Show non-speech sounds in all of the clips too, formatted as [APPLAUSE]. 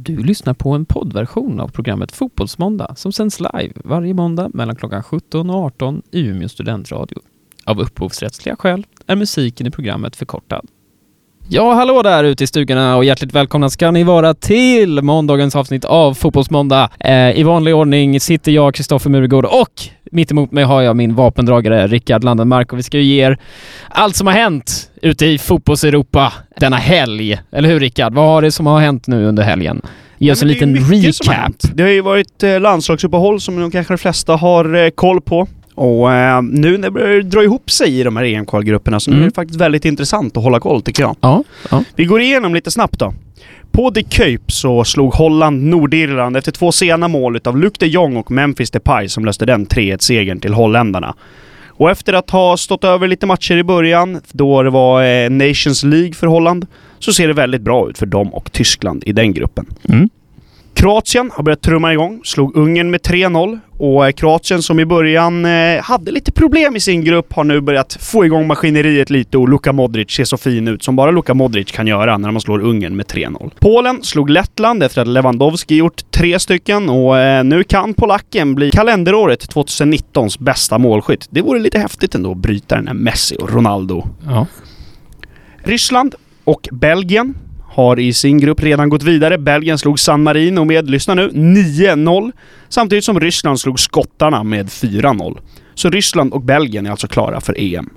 Du lyssnar på en poddversion av programmet Fotbollsmåndag som sänds live varje måndag mellan klockan 17 och 18 i Umeå studentradio. Av upphovsrättsliga skäl är musiken i programmet förkortad. Ja, hallå där ute i stugorna och hjärtligt välkomna ska ni vara till måndagens avsnitt av Fotbollsmåndag. Eh, I vanlig ordning sitter jag, Kristoffer Muregård och mitt emot mig har jag min vapendragare Rickard Landenmark och vi ska ju ge er allt som har hänt ute i fotbolls-Europa denna helg. Eller hur Rickard? Vad har det som har hänt nu under helgen? Ge oss en liten recap. Det har ju varit eh, landslagsuppehåll som nog kanske de flesta har eh, koll på. Och eh, nu när det börjar dra ihop sig i de här EM-kvalgrupperna så nu Mm. är det faktiskt väldigt intressant att hålla koll tycker jag. Ja, ja. Vi går igenom lite snabbt då. På The Cape så slog Holland Nordirland efter två sena mål utav Luc de Jong och Memphis Depay som löste den 3-1-segern till holländarna. Och efter att ha stått över lite matcher i början, då det var eh, Nations League för Holland, så ser det väldigt bra ut för dem och Tyskland i den gruppen. Mm. Kroatien har börjat trumma igång, slog Ungern med 3-0 och eh, Kroatien som i början eh, hade lite problem i sin grupp har nu börjat få igång maskineriet lite och Luka Modric ser så fin ut som bara Luka Modric kan göra när man slår Ungern med 3-0. Polen slog Lettland efter att Lewandowski gjort tre stycken och eh, nu kan polacken bli kalenderåret 2019s bästa målskytt. Det vore lite häftigt ändå att bryta den här Messi och Ronaldo ja. Ryssland och Belgien har i sin grupp redan gått vidare. Belgien slog San Marino med, lyssna nu, 9-0. Samtidigt som Ryssland slog skottarna med 4-0. Så Ryssland och Belgien är alltså klara för EM.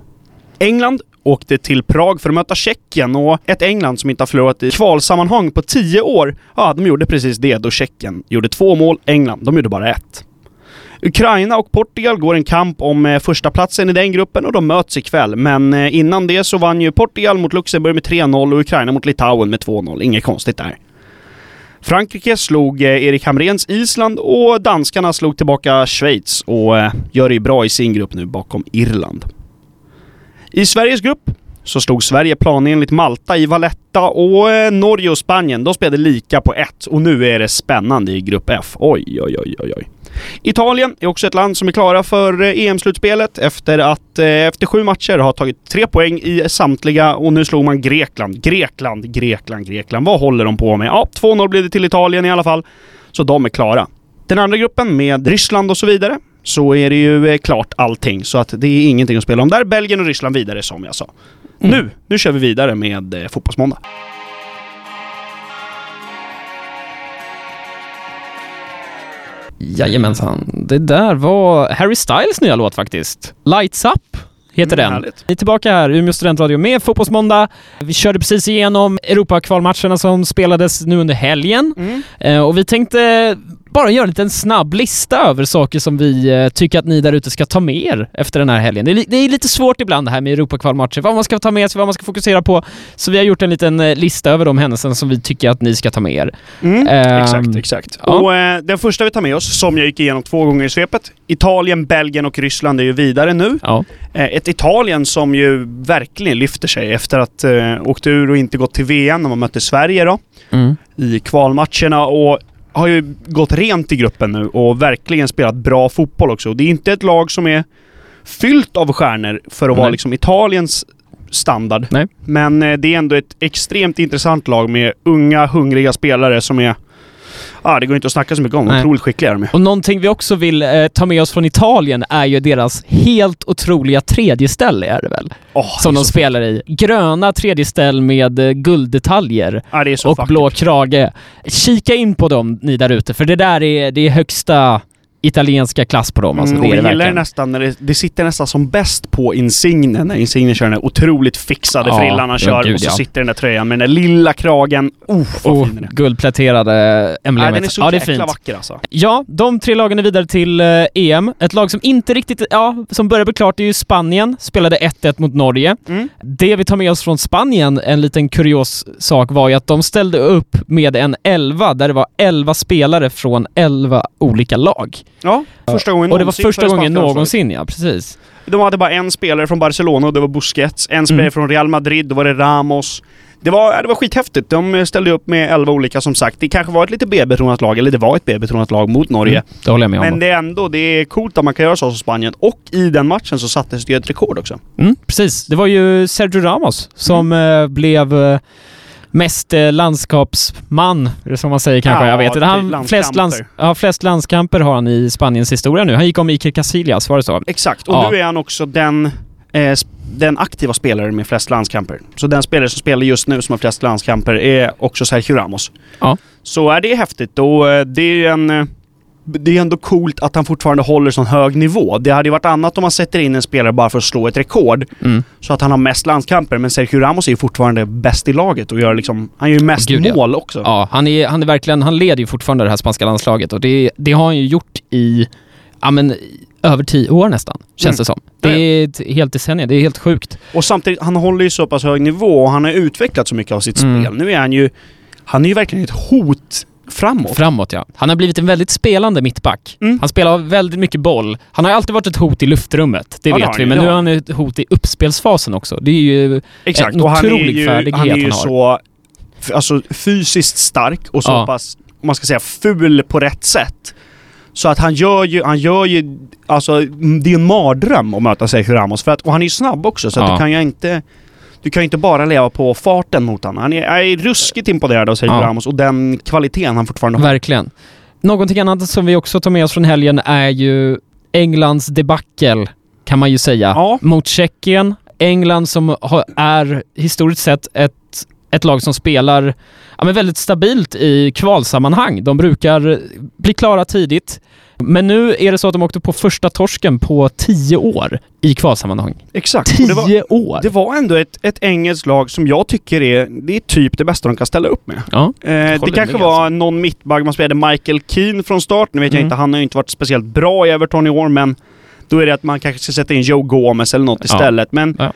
England åkte till Prag för att möta Tjeckien och ett England som inte har förlorat i kvalsammanhang på 10 år, ja, de gjorde precis det då Tjeckien gjorde två mål, England, de gjorde bara ett. Ukraina och Portugal går en kamp om eh, första platsen i den gruppen och de möts ikväll. Men eh, innan det så vann ju Portugal mot Luxemburg med 3-0 och Ukraina mot Litauen med 2-0. Inget konstigt där. Frankrike slog eh, Erik Hamrens Island och danskarna slog tillbaka Schweiz och gör det ju bra i sin grupp nu bakom Irland. I Sveriges grupp så slog Sverige planenligt Malta i Valletta och Norge och Spanien, de spelade lika på ett och nu är det spännande i grupp F. Oj, oj, oj, oj, oj. Italien är också ett land som är klara för eh, EM-slutspelet efter att eh, efter sju matcher har tagit tre poäng i samtliga och nu slog man Grekland. Grekland, Grekland, Grekland. Vad håller de på med? Ja, 2-0 blev det till Italien i alla fall. Så de är klara. Den andra gruppen med Ryssland och så vidare så är det ju eh, klart allting. Så att det är ingenting att spela om där. Belgien och Ryssland vidare som jag sa. Mm. Nu, nu kör vi vidare med Fotbollsmåndag. Jajamensan. Det där var Harry Styles nya låt faktiskt. Lights Up heter Mm, den. härligt. Vi är tillbaka här, Umeå studentradio med Fotbollsmåndag. Vi körde precis igenom Europakvalmatcherna som spelades nu under helgen. Mm. Eh, och vi tänkte bara göra en liten snabb lista över saker som vi eh, tycker att ni där ute ska ta med er efter den här helgen. Det är, det är lite svårt ibland det här med Europakvalmatcher, vad man ska ta med sig, vad man ska fokusera på. Så vi har gjort en liten eh, lista över de händelserna som vi tycker att ni ska ta med er. Mm, Ehm, exakt, exakt. ja. Och eh, den första vi tar med oss, som jag gick igenom två gånger i svepet. Italien, Belgien och Ryssland är ju vidare nu. Ja. Ett Italien som ju verkligen lyfter sig efter att eh, åkt ur och inte gått till VM när man mötte Sverige då. Mm. I kvalmatcherna och har ju gått rent i gruppen nu och verkligen spelat bra fotboll också. Det är inte ett lag som är fyllt av stjärnor för att vara Nej. liksom Italiens standard. Nej. Men eh, det är ändå ett extremt intressant lag med unga, hungriga spelare som är... Ja, det går inte att snacka så mycket om. Nej. Otroligt skickliga är de ju. Och någonting vi också vill eh, ta med oss från Italien är ju deras helt otroliga tredje ställ är det väl? Åh, Som det är de spelar i. Gröna tredje ställ med eh, gulddetaljer är så och vackert. blå krage. Kika in på dem ni där ute, för det där är, det är högsta italienska klass på dem. Alltså, Mm, det det gillar det verkligen. nästan när det, det sitter nästan som bäst på Insigne när Insigne kör den där otroligt fixade Ja, frillan han kör gud, och så ja. sitter den där tröjan med den där lilla kragen. Oh, vad Och fin den är. guldpläterade Nej, emblemet. den är så ja, det är fint. vacker alltså. Ja, de tre lagen är vidare till eh, EM. Ett lag som inte riktigt, ja, som börjar bli klart är ju Spanien. Spelade 1-1 mot Norge. Mm. Det vi tar med oss från Spanien, en liten kurios sak, var ju att de ställde upp med en 11 där det var 11 spelare från 11 olika lag. Ja, första gången Och det var någonsin första gången någonsin, ja precis. De hade bara en spelare från Barcelona och det var Busquets. En spelare Mm. från Real Madrid, då var det Ramos. Det var, det var skithäftigt. De ställde upp med 11 olika som sagt. Det kanske var ett lite B-betonat lag, eller det var ett B-betonat lag mot Norge. Mm, det håller jag med om. Men det är ändå, det är coolt att man kan göra så som Spanien. Och i den matchen så sattes det ett rekord också. Mm, precis. Det var ju Sergio Ramos som Mm. eh, blev... Eh, mest eh, landskapsman, det som man säger kanske. Ja, jag vet inte. Han, flest, lands, landskamper. ja, flest landskamper har han i Spaniens historia nu. Han gick om Iker Casillas, var det så? Exakt, och Ja. nu är han också den, eh, den aktiva spelaren med flest landskamper. Så den spelare som spelar just nu som har flest landskamper är också Sergio Ramos. Ja. Så är det häftigt och eh, det är ju en... Det är ändå coolt att han fortfarande håller sån hög nivå. Det hade ju varit annat om man sätter in en spelare bara för att slå ett rekord. Mm. Så att han har mest landskamper. Men Sergio Ramos är ju fortfarande bäst i laget och gör liksom... Han gör ju mest Gud, ja. mål också. Ja, han är, han är verkligen, han leder ju fortfarande det här spanska landslaget och det, det har han ju gjort i, ja men, över tio år nästan, känns Mm. det som. Det Ja, ja. är ett helt decennium, det är helt sjukt. Och samtidigt, han håller ju så pass hög nivå och han har utvecklat så mycket av sitt Mm. spel. Nu är han ju... Han är ju verkligen ett hot framåt. Framåt ja. Han har blivit en väldigt spelande mittback. Mm. Han spelar väldigt mycket boll. Han har alltid varit ett hot i luftrummet, det Ja, vet vi. Men nu är han ett hot i uppspelsfasen också. Det är ju Exakt, en och han är otrolig ju, färdighet han är ju han har. så alltså, fysiskt stark och så Ja. pass, om man ska säga, ful på rätt sätt. Så att han gör ju, han gör ju, alltså det är en mardröm att möta Sergio Ramos. För att, och han är ju snabb också så att Ja. du kan ju inte, du kan ju inte bara leva på farten mot honom. Han är, jag är ruskigt imponerad av Sergio Ja. Ramos och den kvaliteten han fortfarande har. Verkligen. Någonting annat som vi också tar med oss från helgen är ju Englands debacle, kan man ju säga, Ja. mot Tjeckien. England som har, är historiskt sett ett, ett lag som spelar ja, men väldigt stabilt i kvalsammanhang. De brukar bli klara tidigt. Men nu är det så att de åkte på första torsken på tio år i kvalsammanhang. Exakt. Tio det var, år! det var ändå ett, ett engelskt lag som jag tycker är, det är typ det bästa de kan ställa upp med. Ja. Eh, det kanske med, var alltså. någon mittback, man spelade Michael Keane från start. Nu vet jag Mm. inte, han har ju inte varit speciellt bra i Everton i år, men då är det att man kanske ska sätta in Joe Gomez eller något Ja. istället. Men Ja.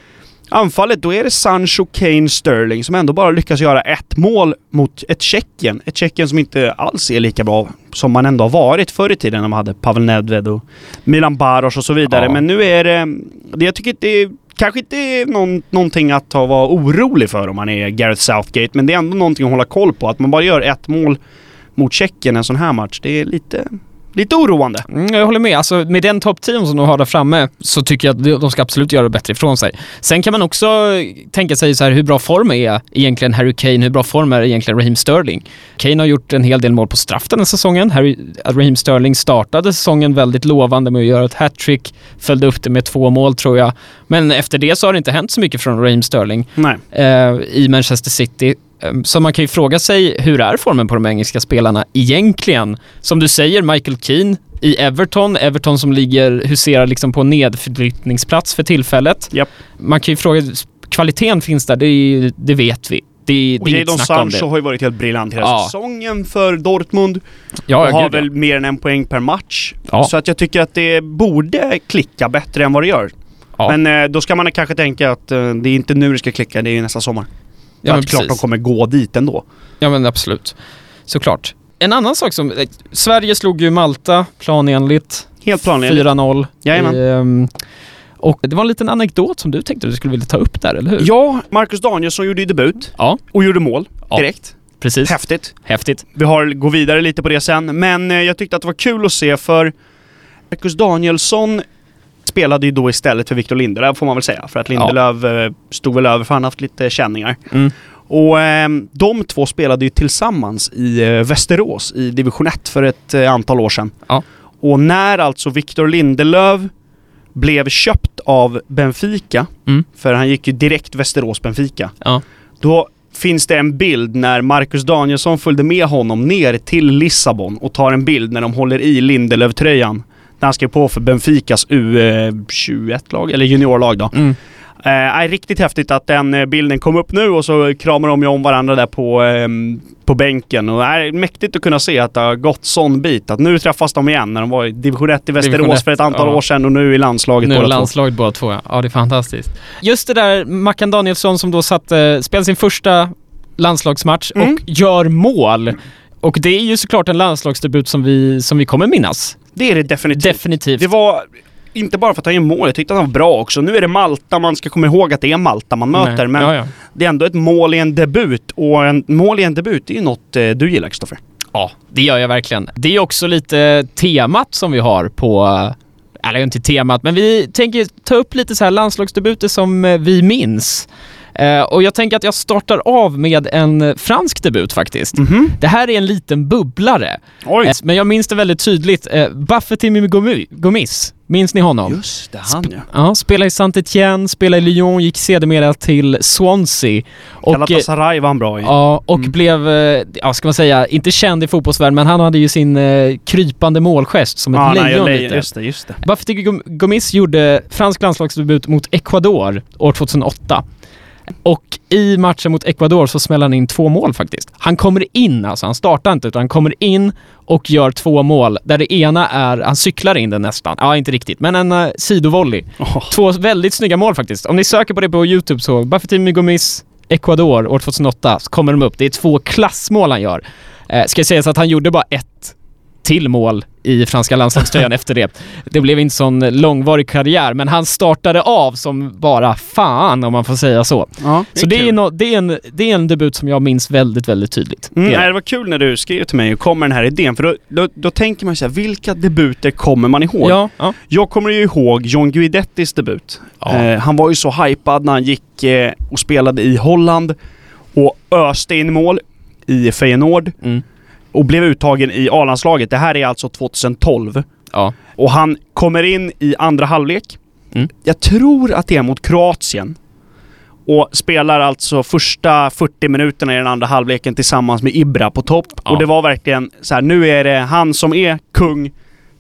Anfallet, då är det Sancho, Kane, Sterling som ändå bara lyckas göra ett mål mot ett Tjeckien. Ett Tjeckien som inte alls är lika bra som man ändå har varit förr i tiden när man hade Pavel Nedved och Milan Baros och så vidare. Ja. Men nu är det... jag tycker det är kanske inte är någon, någonting att vara orolig för om man är Gareth Southgate, men det är ändå någonting att hålla koll på. Att man bara gör ett mål mot Tjeckien en sån här match, det är lite, lite oroande. Mm, jag håller med. Alltså, med den toppteam som de har där framme så tycker jag att de- ska absolut göra bättre ifrån sig. Sen kan man också tänka sig så här, hur bra form är egentligen Harry Kane? Hur bra form är egentligen Raheem Sterling? Kane har gjort en hel del mål på straff den här säsongen. Harry, Raheem Sterling startade säsongen väldigt lovande med att göra ett hattrick, följde upp det med två mål tror jag. Men efter det så har det inte hänt så mycket från Raheem Sterling eh, i Manchester City. Eh, Så man kan ju fråga sig, hur är formen på de engelska spelarna egentligen? Som du säger, Michael Keane i Everton, Everton som ligger, huserar liksom på nedflyttningsplats för tillfället. Japp. Man kan ju fråga, kvaliteten finns där, det, det vet vi. Det, det Och inget Jadon det. Sancho har ju varit helt briljant hela Ja. säsongen för Dortmund. Ja, och har gud, ja. väl mer än en poäng per match. Ja. Så att jag tycker att det borde klicka bättre än vad det gör. Men eh, då ska man kanske tänka att eh, det är inte nu det ska klicka, det är ju nästa sommar. Ja, men klart de kommer gå dit ändå. Ja men absolut. Såklart. En annan sak som, eh, Sverige slog ju Malta planenligt. Helt planenligt. 4-0. Jajamän. I, ehm, och det var en liten anekdot som du tänkte att du skulle vilja ta upp där, eller hur? Ja, Marcus Danielsson gjorde ju debut. Ja. Och gjorde mål Ja. direkt. Precis. Häftigt. Häftigt. Vi har, går vidare lite på det sen, men eh, jag tyckte att det var kul att se för Marcus Danielsson spelade ju då istället för Victor Lindelöf får man väl säga. För att Lindelöf eh, stod väl över för han har haft lite känningar. Mm. Och eh, de två spelade ju tillsammans i eh, Västerås i division 1 för ett eh, antal år sedan. Ja. Och när alltså Victor Lindelöf blev köpt av Benfica, Mm. för han gick ju direkt Västerås-Benfica, Ja. då finns det en bild när Marcus Danielsson följde med honom ner till Lissabon och tar en bild när de håller i Lindelöf-tröjan. När han skrev på för Benficas U21-lag, eller juniorlag då. Mm. Eh, är riktigt häftigt att den eh, bilden kom upp nu och så kramar de ju om varandra där på, ehm, på bänken. Och det är mäktigt att kunna se att det har gått sån bit. Att nu träffas de igen när de var i division 1 i Västerås för ett antal ja. år sedan och nu i landslaget Nu är båda två. landslaget båda två, ja. ja. det är fantastiskt. Just det där, Mackan Danielsson som då satte, spelade sin första landslagsmatch Mm. och gör mål. Och det är ju såklart en landslagsdebut som vi, som vi kommer minnas. Det är det definitivt. Definitivt. Det var inte bara för att han gör mål, jag tyckte att han var bra också. Nu är det Malta, man ska komma ihåg att det är Malta man möter. Nej. Men Ja, ja. det är ändå ett mål i en debut. Och en mål i en debut, det är ju något eh, du gillar Kristoffer. Ja, det gör jag verkligen. Det är också lite temat som vi har på, eller inte temat, men vi tänker ta upp lite så här landslagsdebuter som eh, vi minns. Eh, och jag tänker att jag startar av med en eh, fransk debut faktiskt. Mhm. Det här är en liten bubblare. Oj! Eh, Men jag minns det väldigt tydligt. Eh, Bafetimi Gomi- Gomis, minns ni honom? Just det, han ja. Ja, spelade i Saint-Étienne, spelade i Lyon, gick sedermera till Swansea. Och, Galatasaray var han bra i. Ja, och Mm. blev, ja ska man säga, inte känd i fotbollsvärlden, men han hade ju sin eh, krypande målgest som ett Ja, nej, lejon jag- lite. Just det, just det. Gom- Gomis gjorde fransk landslagsdebut mot Ecuador år 2008. Och i matchen mot Ecuador så smäller han in två mål faktiskt. Han kommer in, alltså han startar inte, utan han kommer in och gör två mål. Där det ena är, han cyklar in den nästan. Ja, inte riktigt, men en uh, sidovolley. Åh. Två väldigt snygga mål faktiskt. Om ni söker på det på YouTube så, Bafetimi Gomis Ecuador år 2008, så kommer de upp. Det är två klassmål han gör. Eh, ska sägas att han gjorde bara ett till mål i franska landslagströjan [LAUGHS] efter det. Det blev inte sån långvarig karriär, men han startade av som bara fan om man får säga så. Ja, Så det är, no, det, är en, det är en debut som jag minns väldigt, väldigt tydligt. Mm, Det nej, var kul när du skrev till mig och kom med den här idén, för då, då, då tänker man här, vilka debuter kommer man ihåg? Ja, ja. Jag kommer ju ihåg John Guidettis debut. Eh, han var ju så hypad när han gick eh, och spelade i Holland och öste in mål i Feyenoord Mm. Och blev uttagen i A-landslaget. Det här är alltså 2012. ja. Och han kommer in i andra halvlek. Mm. Jag tror att det är mot Kroatien. Och spelar alltså första 40 minuterna i den andra halvleken tillsammans med Ibra på topp. Ja. Och det var verkligen så här, nu är det han som är kung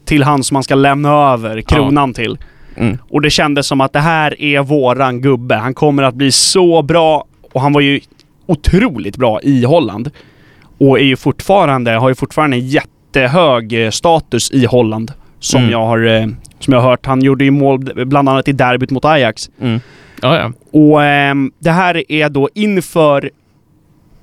till han som man ska lämna över kronan till. Mm. Och det kändes som att det här är våran gubbe. Han kommer att bli så bra. Och han var ju otroligt bra i Holland. Och är ju fortfarande, har ju fortfarande en jättehög eh, status i Holland. Som Mm. jag har eh, som jag har hört. Han gjorde ju mål bland annat i derbyt mot Ajax. Mm. Ja, ja. Och ehm, det här är då inför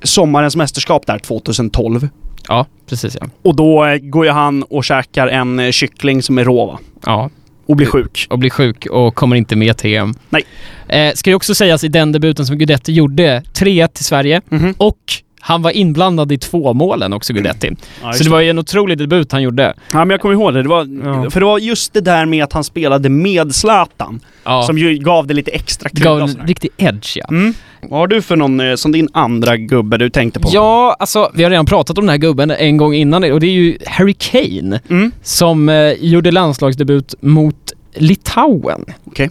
sommarens mästerskap där 2012. Ja, precis ja. Och då eh, går ju han och käkar en eh, kyckling som är rå va? Ja, Och blir sjuk. och blir sjuk och kommer inte med till EM. Nej. Eh, ska ju också sägas i den debuten som Guidetti gjorde, 3-1 till Sverige Mhm. och han var inblandad i två målen också, Guidetti. Ja, Så det var ju en otrolig debut han gjorde. Ja men jag kommer ihåg det. det var, Ja. För det var just det där med att han spelade med Zlatan. Ja. Som ju gav det lite extra gav krydda. och en riktig edge ja. Mm. Vad har du för någon eh, som din andra gubbe du tänkte på? Ja, alltså vi har redan pratat om den här gubben en gång innan och det är ju Harry Kane Mm. som eh, gjorde landslagsdebut mot Litauen. Okej.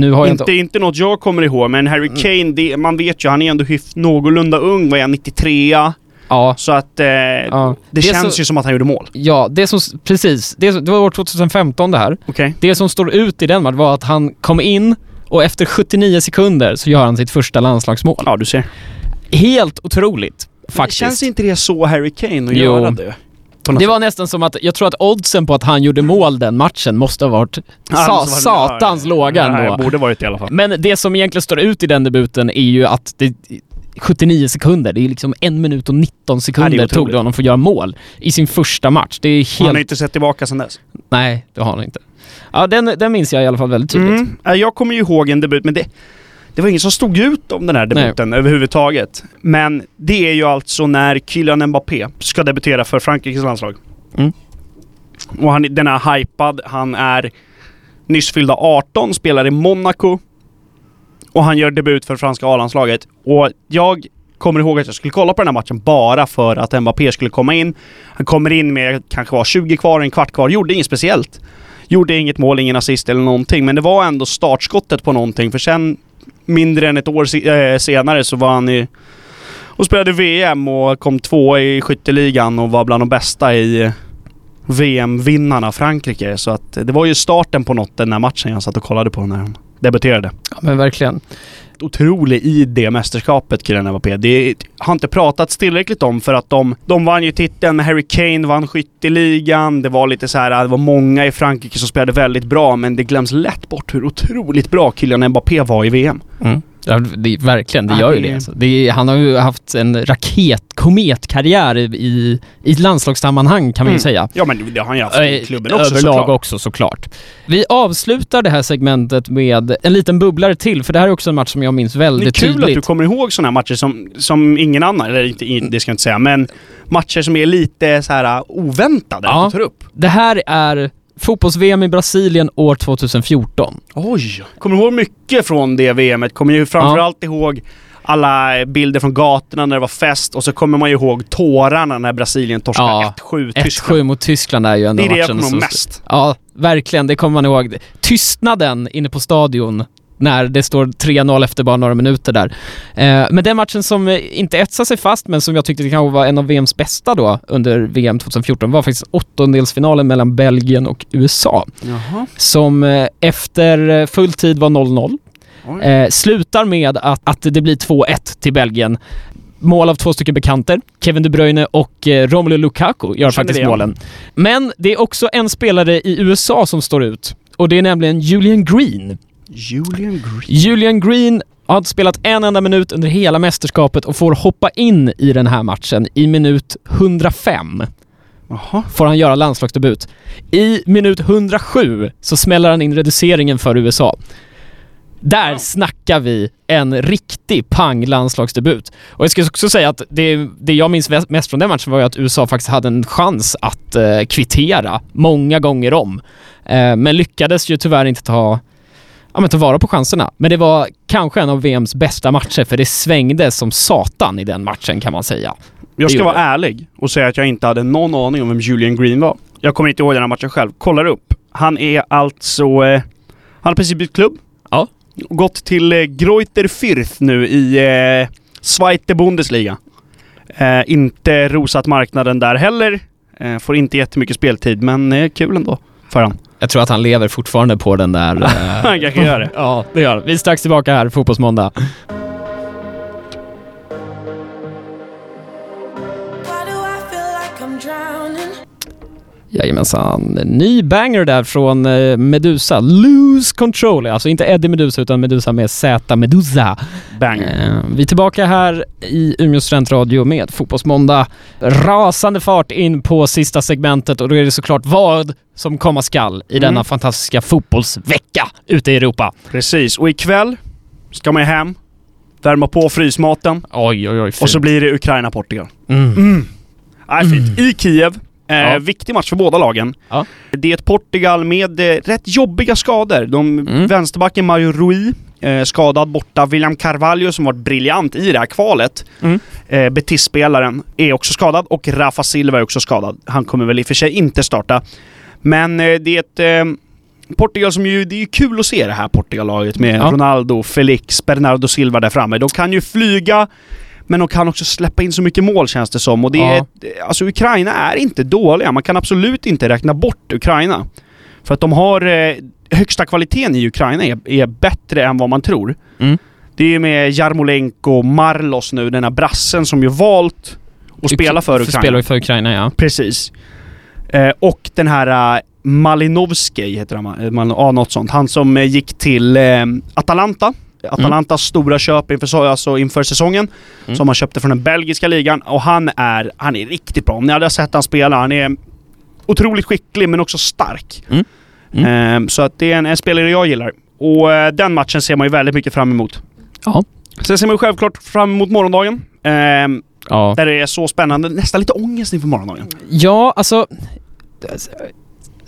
Nu har jag Inte, inte... inte något jag kommer ihåg, men Harry Mm. Kane, det, man vet ju, han är ändå hyf- någorlunda ung. Vad är han? 93 Ja, Så att eh, Ja. det, Det känns så- ju som att han gjorde mål. ja, det som... Precis. Det, det var år 2015 det här. Okej. Det som står ut i den matchen var att han kom in och efter 79 sekunder så gör han sitt första landslagsmål. Ja, du ser. Helt otroligt, faktiskt. Känns inte det så Harry Kane att Jo. göra det? Det var nästan som att, jag tror att oddsen på att han gjorde mål den matchen måste ha varit Ja, sa, satans låga Nej, ändå. borde varit i alla fall. Men det som egentligen står ut i den debuten är ju att det 79 sekunder, det är liksom en minut och 19 Ja, det sekunder är tog det honom för att göra mål i sin första match. Det är helt... Han har inte sett tillbaka sedan dess. Nej, det har han inte. Ja, den, den minns jag i alla fall väldigt tydligt. Mm. Ja, Jag kommer ju ihåg en debut, men det, det var ingen som stod ut om den här debuten överhuvudtaget. Men det är ju alltså när Kylian Mbappé ska debutera för Frankrikes landslag. Mm. Och han, den är hypad, han är nyss fyllda 18, spelar i Monaco. Och han gör debut för franska A-landslaget. Och jag kommer ihåg att jag skulle kolla på den här matchen bara för att Mbappé skulle komma in. Han kommer in med kanske var 20 kvar, en kvart kvar, gjorde inget speciellt. Gjorde inget mål, ingen assist eller någonting, men det var ändå startskottet på någonting. För sen, mindre än ett år eh, senare, så var han i och spelade VM och kom två i skytteligan och var bland de bästa i VM-vinnarna Frankrike. Så att eh, det var ju starten på något den här matchen jag satt och kollade på Den här debuterade. Ja, men verkligen. Otrolig i det mästerskapet, Kylian Mbappé. Det har inte pratats tillräckligt om för att de, de vann ju titeln, Harry Kane vann skytteligan, det var lite så här, det var många i Frankrike som spelade väldigt bra, men det glöms lätt bort hur otroligt bra Kylian Mbappé var i VM. Mm. Ja, det, verkligen, det gör ju det-. Alltså. det han har ju haft en raket, kometkarriär i, i landslagssammanhang kan man ju Mm. säga. Ja men det har han ju haft i Eh, klubben också Överlag såklart. också såklart. Vi avslutar det här segmentet med en liten bubblare till, för det här är också en match som jag minns Det är väldigt kul att du tydligt. kommer ihåg sådana här matcher som, som ingen annan, eller inte, det ska jag inte säga, men matcher som är lite så här uh, oväntade Ja. att du tar upp. Det här är fotbolls-VM i Brasilien år 2014. Oj! Kommer du ihåg mycket från det VMet? Kommer ju framförallt ihåg alla bilder från gatorna när det var fest och så kommer man ju ihåg tårarna när Brasilien torskade Ja, 1-7 Tyskland. 1-7 mot Tyskland är ju ändå Det är det jag matchen kommer ihåg mest. Ja, verkligen. Det kommer man ihåg. Tystnaden inne på stadion när det står 3-0 efter bara några minuter där. Eh, men den matchen som eh, inte etsar sig fast, men som jag tyckte kanske var en av VMs bästa då under VM 2014 var faktiskt åttondelsfinalen mellan Belgien och USA. Jaha. Som eh, efter eh, full tid var 0-0. Oj. Eh, slutar med att, att det blir 2-1 till Belgien. Mål av två stycken bekanter. Kevin De Bruyne och eh, Romelu Lukaku gör faktiskt det, målen. Men det är också en spelare i USA som står ut. Och det är nämligen Julian Green. Julian Green. Julian Green har inte spelat en enda minut under hela mästerskapet och får hoppa in i den här matchen i minut 105 Jaha. får han göra landslagsdebut. I minut 107 så smäller han in reduceringen för USA. Där Wow. snackar vi en riktig pang-landslagsdebut. Och jag ska också säga att det, det jag minns mest från den matchen var ju att USA faktiskt hade en chans att eh, kvittera många gånger om. Eh, men lyckades ju tyvärr inte ta, ja, men ta vara på chanserna. Men det var kanske en av VMs bästa matcher för det svängde som satan i den matchen kan man säga. Jag ska vara ärlig och säga att jag inte hade någon aning om vem Julian Green var. Jag kommer inte ihåg den här matchen själv. Kollar upp. Han är alltså... Eh, han har precis bytt klubb. Ja. Gått till eh, Greuther Fürth nu i eh, Zweite Bundesliga. Eh, inte rosat marknaden där heller. Eh, får inte jättemycket speltid, men eh, kul ändå för han. Jag tror att han lever fortfarande på den där... [LAUGHS] eh, Han kanske gör det. [LAUGHS] ja, det gör han. Vi är strax tillbaka här, Fotbollsmåndag. Jajamensan. Ny banger där från eh, Medusa. Lose Control. Alltså inte Eddie Medusa utan Medusa med Z. Medusa. Bang. Eh, vi är tillbaka här i Umeå studentradio med Fotbollsmåndag. Rasande fart in på sista segmentet och då är det såklart vad som komma skall i denna Mm. fantastiska fotbollsvecka ute i Europa. Precis. Och ikväll ska man hem, värma på frysmaten Oj, oj, oj. och så blir det Ukraina-Portugal. Mm. Mm. Nej, fint. I Kiev. Eh, Ja. Viktig match för båda lagen. Ja. Det är ett Portugal med eh, rätt jobbiga skador. De, Mm. Vänsterbacken Mario Rui, eh, skadad borta. William Carvalho som varit briljant i det här kvalet. Mm. Eh, Betis-spelaren är också skadad och Rafa Silva är också skadad. Han kommer väl i och för sig inte starta. Men eh, det är ett eh, Portugal som ju, det är ju kul att se det här Portugal-laget med Ja. Ronaldo, Felix, Bernardo Silva där framme. De kan ju flyga, men de kan också släppa in så mycket mål känns det som. Och det är, Ja. ett- alltså Ukraina är inte dåliga. Man kan absolut inte räkna bort Ukraina. För att de har eh, högsta kvaliteten i Ukraina är, är bättre än vad man tror. Mm. Det är med Jarmolenko, Marlos nu, den här brassen som ju valt att spela för Ukraina. Spelar för Ukraina, ja. Precis. Eh, och den här uh, Malinovskij heter han, eh, man, ja, något sånt. Han som eh, gick till eh, Atalanta. Atalantas stora köp inför, så- alltså inför säsongen. Mm. Som han köpte från den belgiska ligan. Och han är, han är riktigt bra. Om ni hade sett han spela, han är otroligt skicklig men också stark. Mm. Mm. Eh, så att det är en, en spelare jag gillar. Och eh, den matchen ser man ju väldigt mycket fram emot. Ja. Sen ser man ju självklart fram emot morgondagen. Eh, Ja. där det är så spännande. Nästan lite ångest inför morgondagen. Ja, alltså...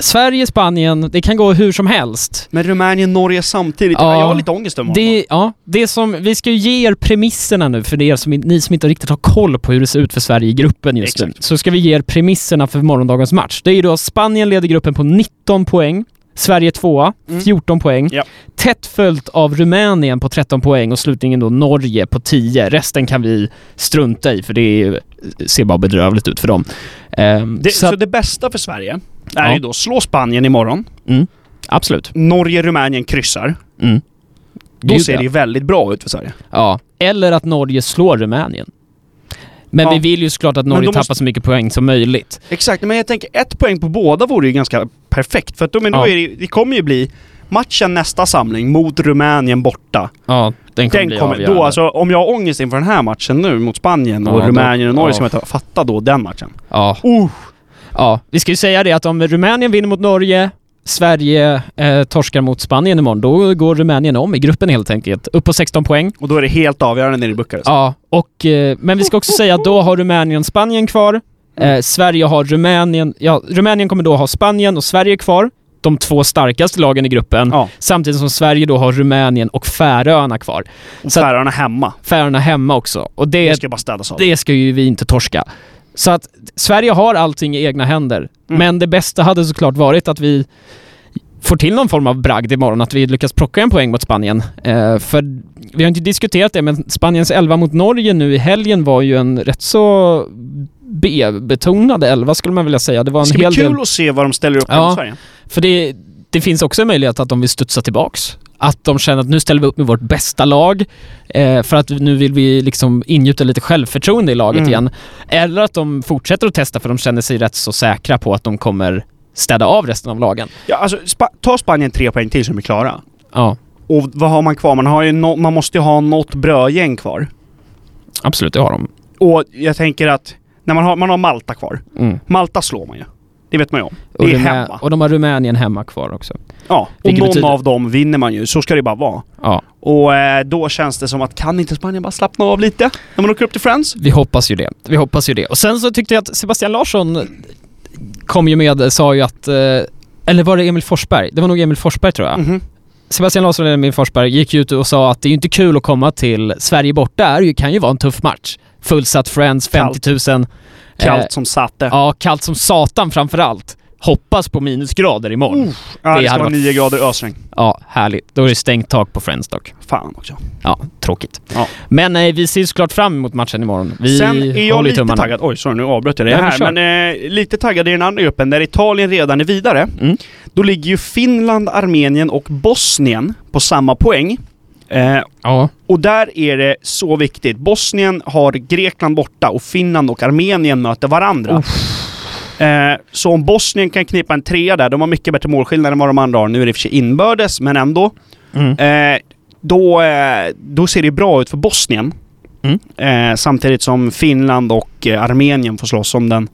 Sverige, Spanien, det kan gå hur som helst. Men Rumänien, Norge samtidigt. Ja. Ja. Jag har lite ångest över Det, ja, det som, vi ska ju ge er premisserna nu för er som, ni som inte riktigt har koll på hur det ser ut för Sverige i gruppen just nu. Exakt. Så ska vi ge er premisserna för morgondagens match. Det är ju då Spanien leder gruppen på 19 poäng, Sverige tvåa, Mm. 14 poäng. Ja. Tätt följt av Rumänien på 13 poäng och slutligen då Norge på 10. Resten kan vi strunta i för det är, ser bara bedrövligt ut för dem. Ehm, Det, så så det bästa för Sverige är Ja. ju då slå Spanien imorgon. mm, absolut. Norge, Rumänien kryssar. Mm. Då Gud, ser ja. det ju väldigt bra ut för Sverige. Ja, eller att Norge slår Rumänien. Men Ja. vi vill ju såklart att Norge tappar måste- så mycket poäng som möjligt. Exakt, men jag tänker ett poäng på båda vore ju ganska perfekt. För att då, men då Ja. är det, det kommer ju bli matchen nästa samling mot Rumänien borta. Ja, den kommer Den bli kommer, avgörande. då, alltså, om jag har ångest inför den här matchen nu mot Spanien och Ja, Rumänien och Norge ja. ska man ta, fatta då den matchen. ja. Uh, ja, vi ska ju säga det att om Rumänien vinner mot Norge, Sverige eh, torskar mot Spanien imorgon, då går Rumänien om i gruppen helt enkelt. Upp på 16 poäng. och då är det helt avgörande nere i Bukarest. Ja, och, eh, men vi ska också säga att då har Rumänien Spanien kvar. Eh, Sverige har Rumänien, ja, Rumänien kommer då ha Spanien och Sverige kvar. de två starkaste lagen i gruppen. Ja. Samtidigt som Sverige då har Rumänien och Färöarna kvar. Och Så Färöarna hemma. Färöarna hemma också. Och Det det, ska bara städas av. det ska ju vi inte torska. Så att Sverige har allting i egna händer. Mm. Men det bästa hade såklart varit att vi får till någon form av bragd imorgon, att vi lyckas plocka en poäng mot Spanien. Eh, för vi har inte diskuterat det, men Spaniens 11 mot Norge nu i helgen var ju en rätt så B-betonad 11 skulle man vilja säga. Det var en ska bli hel kul del... att se vad de ställer upp Ja. mot Sverige. För det, det finns också en möjlighet att de vill studsa tillbaks. Att de känner att nu ställer vi upp med vårt bästa lag eh, för att nu vill vi liksom ingjuta lite självförtroende i laget Mm. igen. Eller att de fortsätter att testa för de känner sig rätt så säkra på att de kommer städa av resten av lagen. Ja, alltså, Spa- ta Spanien tre poäng till så är de klara. Ja, Och vad har man kvar? Man, har no- man måste ju ha något brödgäng kvar. absolut, det har de. Och jag tänker att när man har, man har Malta kvar. Mm. Malta slår man ju. Det vet man ju om. Och, Det är Rumä- hemma. och de har Rumänien hemma kvar också. Ja, och Vilket någon betyder- av dem vinner man ju. Så ska det bara vara. Ja, Och eh, då känns det som att kan inte Spanien bara slappna av lite när man åker upp till Friends? vi hoppas ju det. Vi hoppas ju det. Och sen så tyckte jag att Sebastian Larsson kom ju med, sa ju att... Eh, eller var det Emil Forsberg? Det var nog Emil Forsberg tror jag. Mhm. Sebastian Larsson eller Emil Forsberg gick ut och sa att det är ju inte kul att komma till Sverige borta. Det är kan ju vara en tuff match. Fullsatt Friends, 50 000. Kallt Eh, som satte. ja, kallt som satan framför allt. Hoppas på minusgrader imorgon. ja, det, det ska vara 9 grader ösregn. Ja, härligt. Då är det stängt tak på Friends dock. Fan också. Ja, tråkigt. Ja. Men eh, vi ser såklart fram emot matchen imorgon. Vi Sen är jag lite tummarna. taggad. Oj, sorry nu avbröt jag det här. kör. Men eh, lite taggad i den andra gruppen där Italien redan är vidare. Mm. Då ligger ju Finland, Armenien och Bosnien på samma poäng. Eh, Ja, och där är det så viktigt. Bosnien har Grekland borta och Finland och Armenien möter varandra. Eh, så om Bosnien kan knipa en trea där, de har mycket bättre målskillnad än vad de andra har. Nu är det i och för sig inbördes, men ändå. mm. Eh, då, eh, då ser det bra ut för Bosnien. Mm. Eh, samtidigt som Finland och eh, Armenien får slåss om den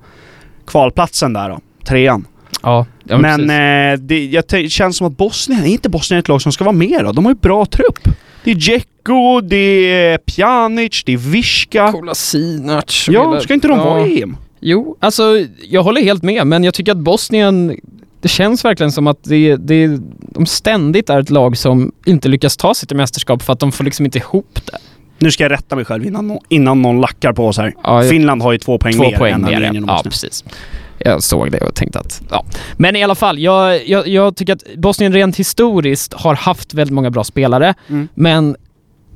kvalplatsen där då. Trean. ja, ja men precis. eh, det jag känns som att Bosnien, är inte Bosnien ett lag som ska vara med då? De har ju bra trupp. Det är Dzeko, det är Pjanic, det är Viska. Kolasinac. Ja, ska inte de Ja. vara i EM? Jo, alltså jag håller helt med, men jag tycker att Bosnien, det känns verkligen som att det, det, de ständigt är ett lag som inte lyckas ta sig till mästerskap för att de får liksom inte ihop det. Nu ska jag rätta mig själv innan, innan någon lackar på oss här. Ja, Finland har ju två poäng Två mer poäng än mer. Och Ja, Bosnien. precis. Jag såg det och tänkte att, ja. Men i alla fall, jag, jag, jag tycker att Bosnien rent historiskt har haft väldigt många bra spelare, Mm. men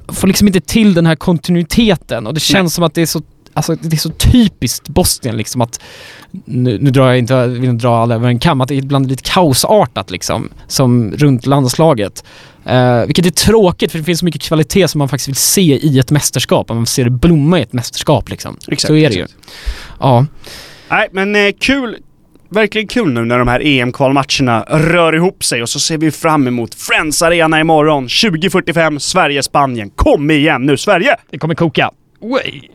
får liksom inte till den här kontinuiteten och det känns Nej. som att det är så Alltså det är så typiskt Bosnien liksom att nu, nu drar jag inte, jag vill inte dra alla över en kam, att det är ibland lite kaosartat liksom, som runt landslaget. Eh, vilket är tråkigt för det finns så mycket kvalitet som man faktiskt vill se i ett mästerskap, man vill se det blomma i ett mästerskap liksom. Exakt, så är det ju. exakt. Ja. Nej, men eh, kul. Verkligen kul nu när de här EM-kvalmatcherna rör ihop sig och så ser vi fram emot Friends Arena imorgon 2045, Sverige-Spanien. Kom igen nu Sverige! Det kommer koka. Way.